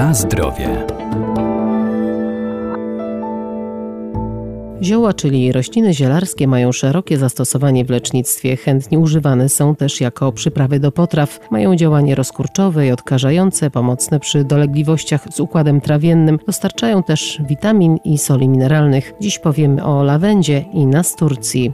Na zdrowie. Zioła, czyli rośliny zielarskie, mają szerokie zastosowanie w lecznictwie. Chętnie używane są też jako przyprawy do potraw. Mają działanie rozkurczowe i odkażające, pomocne przy dolegliwościach z układem trawiennym. Dostarczają też witamin i soli mineralnych. Dziś powiemy o lawendzie i nasturcji.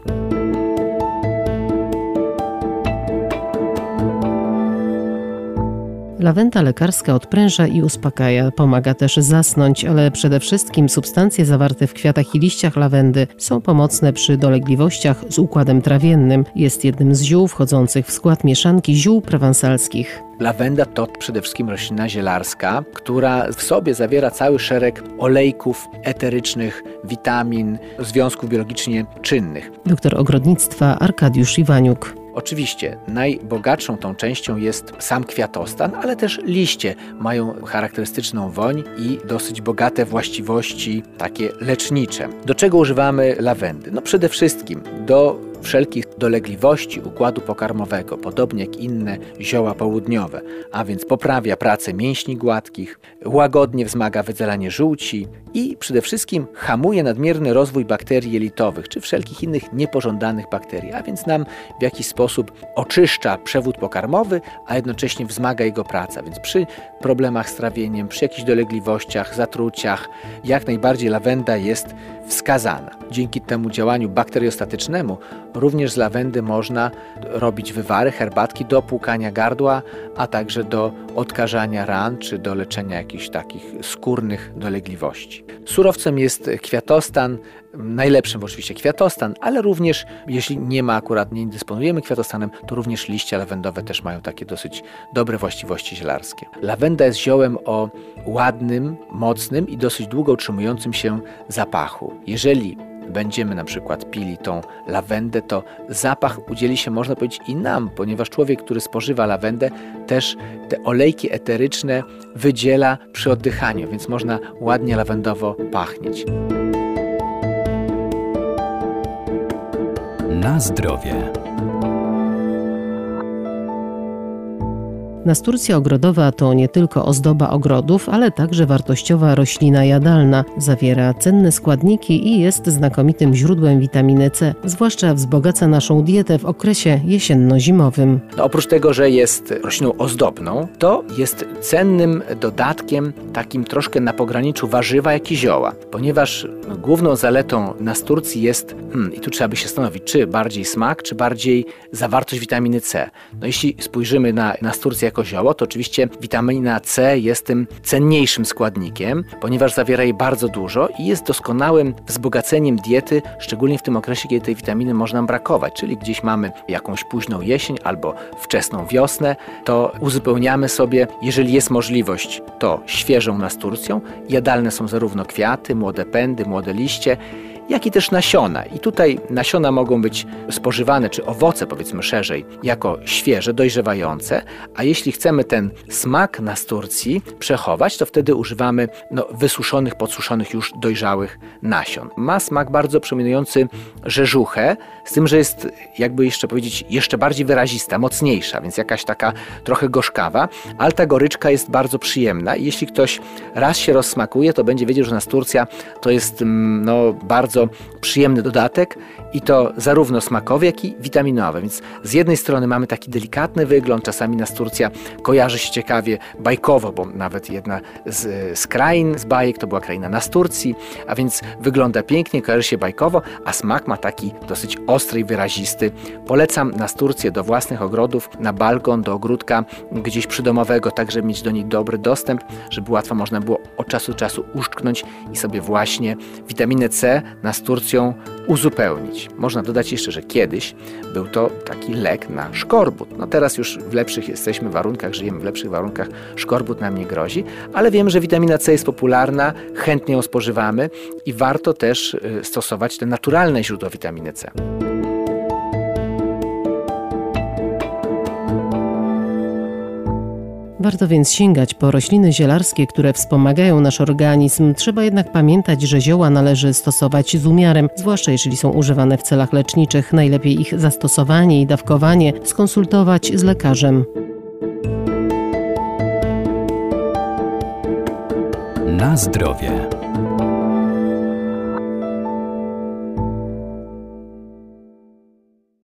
Lawenda lekarska odpręża i uspokaja, pomaga też zasnąć, ale przede wszystkim substancje zawarte w kwiatach i liściach lawendy są pomocne przy dolegliwościach z układem trawiennym. Jest jednym z ziół wchodzących w skład mieszanki ziół prowansalskich. Lawenda to przede wszystkim roślina zielarska, która w sobie zawiera cały szereg olejków eterycznych, witamin, związków biologicznie czynnych. Doktor ogrodnictwa Arkadiusz Iwaniuk. Oczywiście najbogatszą tą częścią jest sam kwiatostan, ale też liście mają charakterystyczną woń i dosyć bogate właściwości takie lecznicze. Do czego używamy lawendy? No przede wszystkim do wszelkich dolegliwości układu pokarmowego, podobnie jak inne zioła południowe, a więc poprawia pracę mięśni gładkich, łagodnie wzmaga wydzielanie żółci i przede wszystkim hamuje nadmierny rozwój bakterii jelitowych czy wszelkich innych niepożądanych bakterii, a więc nam w jakiś sposób oczyszcza przewód pokarmowy, a jednocześnie wzmaga jego praca. Więc przy problemach z trawieniem, przy jakichś dolegliwościach, zatruciach, jak najbardziej lawenda jest wskazana. Dzięki temu działaniu bakteriostatycznemu również z lawendy można robić wywary, herbatki do płukania gardła, a także do odkażania ran czy do leczenia jakichś takich skórnych dolegliwości. Surowcem jest kwiatostan, najlepszym oczywiście kwiatostan, ale również jeśli nie ma akurat, nie dysponujemy kwiatostanem, to również liście lawendowe też mają takie dosyć dobre właściwości zielarskie. Lawenda jest ziołem o ładnym, mocnym i dosyć długo utrzymującym się zapachu. Jeżeli będziemy na przykład pili tą lawendę, to zapach udzieli się, można powiedzieć, i nam, ponieważ człowiek, który spożywa lawendę, też te olejki eteryczne wydziela przy oddychaniu, więc można ładnie lawendowo pachnieć. Na zdrowie. Nasturcja ogrodowa to nie tylko ozdoba ogrodów, ale także wartościowa roślina jadalna. Zawiera cenne składniki i jest znakomitym źródłem witaminy C, zwłaszcza wzbogaca naszą dietę w okresie jesienno-zimowym. No, oprócz tego, że jest rośliną ozdobną, to jest cennym dodatkiem takim troszkę na pograniczu warzywa, jak i zioła, ponieważ główną zaletą nasturcji jest, hmm, i tu trzeba by się zastanowić, czy bardziej smak, czy bardziej zawartość witaminy C. No jeśli spojrzymy na nasturcję jako zioło, to oczywiście witamina C jest tym cenniejszym składnikiem, ponieważ zawiera jej bardzo dużo i jest doskonałym wzbogaceniem diety, szczególnie w tym okresie, kiedy tej witaminy można brakować, czyli gdzieś mamy jakąś późną jesień albo wczesną wiosnę, to uzupełniamy sobie, jeżeli jest możliwość, to świeżą nasturcją. Jadalne są zarówno kwiaty, młode pędy, młode liście, jak i też nasiona. I tutaj nasiona mogą być spożywane, czy owoce powiedzmy szerzej, jako świeże, dojrzewające, a jeśli chcemy ten smak nasturcji przechować, to wtedy używamy no, wysuszonych, podsuszonych już dojrzałych nasion. Ma smak bardzo przypominający rzeżuchę, z tym, że jest jakby jeszcze powiedzieć jeszcze bardziej wyrazista, mocniejsza, więc jakaś taka trochę gorzkawa, ale ta goryczka jest bardzo przyjemna i jeśli ktoś raz się rozsmakuje, to będzie wiedział, że nasturcja to jest mm, no, bardzo bardzo przyjemny dodatek i to zarówno smakowy, jak i witaminowy. Więc z jednej strony mamy taki delikatny wygląd, czasami nasturcja kojarzy się ciekawie bajkowo, bo nawet jedna z, z krain z bajek to była kraina Nasturcji, a więc wygląda pięknie, kojarzy się bajkowo, a smak ma taki dosyć ostry i wyrazisty. Polecam nasturcję do własnych ogrodów, na balkon, do ogródka gdzieś przydomowego, tak żeby mieć do niej dobry dostęp, żeby łatwo można było od czasu do czasu uszczknąć i sobie właśnie witaminę C nasturcją uzupełnić. Można dodać jeszcze, że kiedyś był to taki lek na szkorbut. No teraz już w lepszych jesteśmy warunkach, żyjemy w lepszych warunkach, szkorbut nam nie grozi, ale wiem, że witamina C jest popularna, chętnie ją spożywamy i warto też y, stosować te naturalne źródła witaminy C. Warto więc sięgać po rośliny zielarskie, które wspomagają nasz organizm. Trzeba jednak pamiętać, że zioła należy stosować z umiarem, zwłaszcza jeżeli są używane w celach leczniczych. Najlepiej ich zastosowanie i dawkowanie skonsultować z lekarzem. Na zdrowie.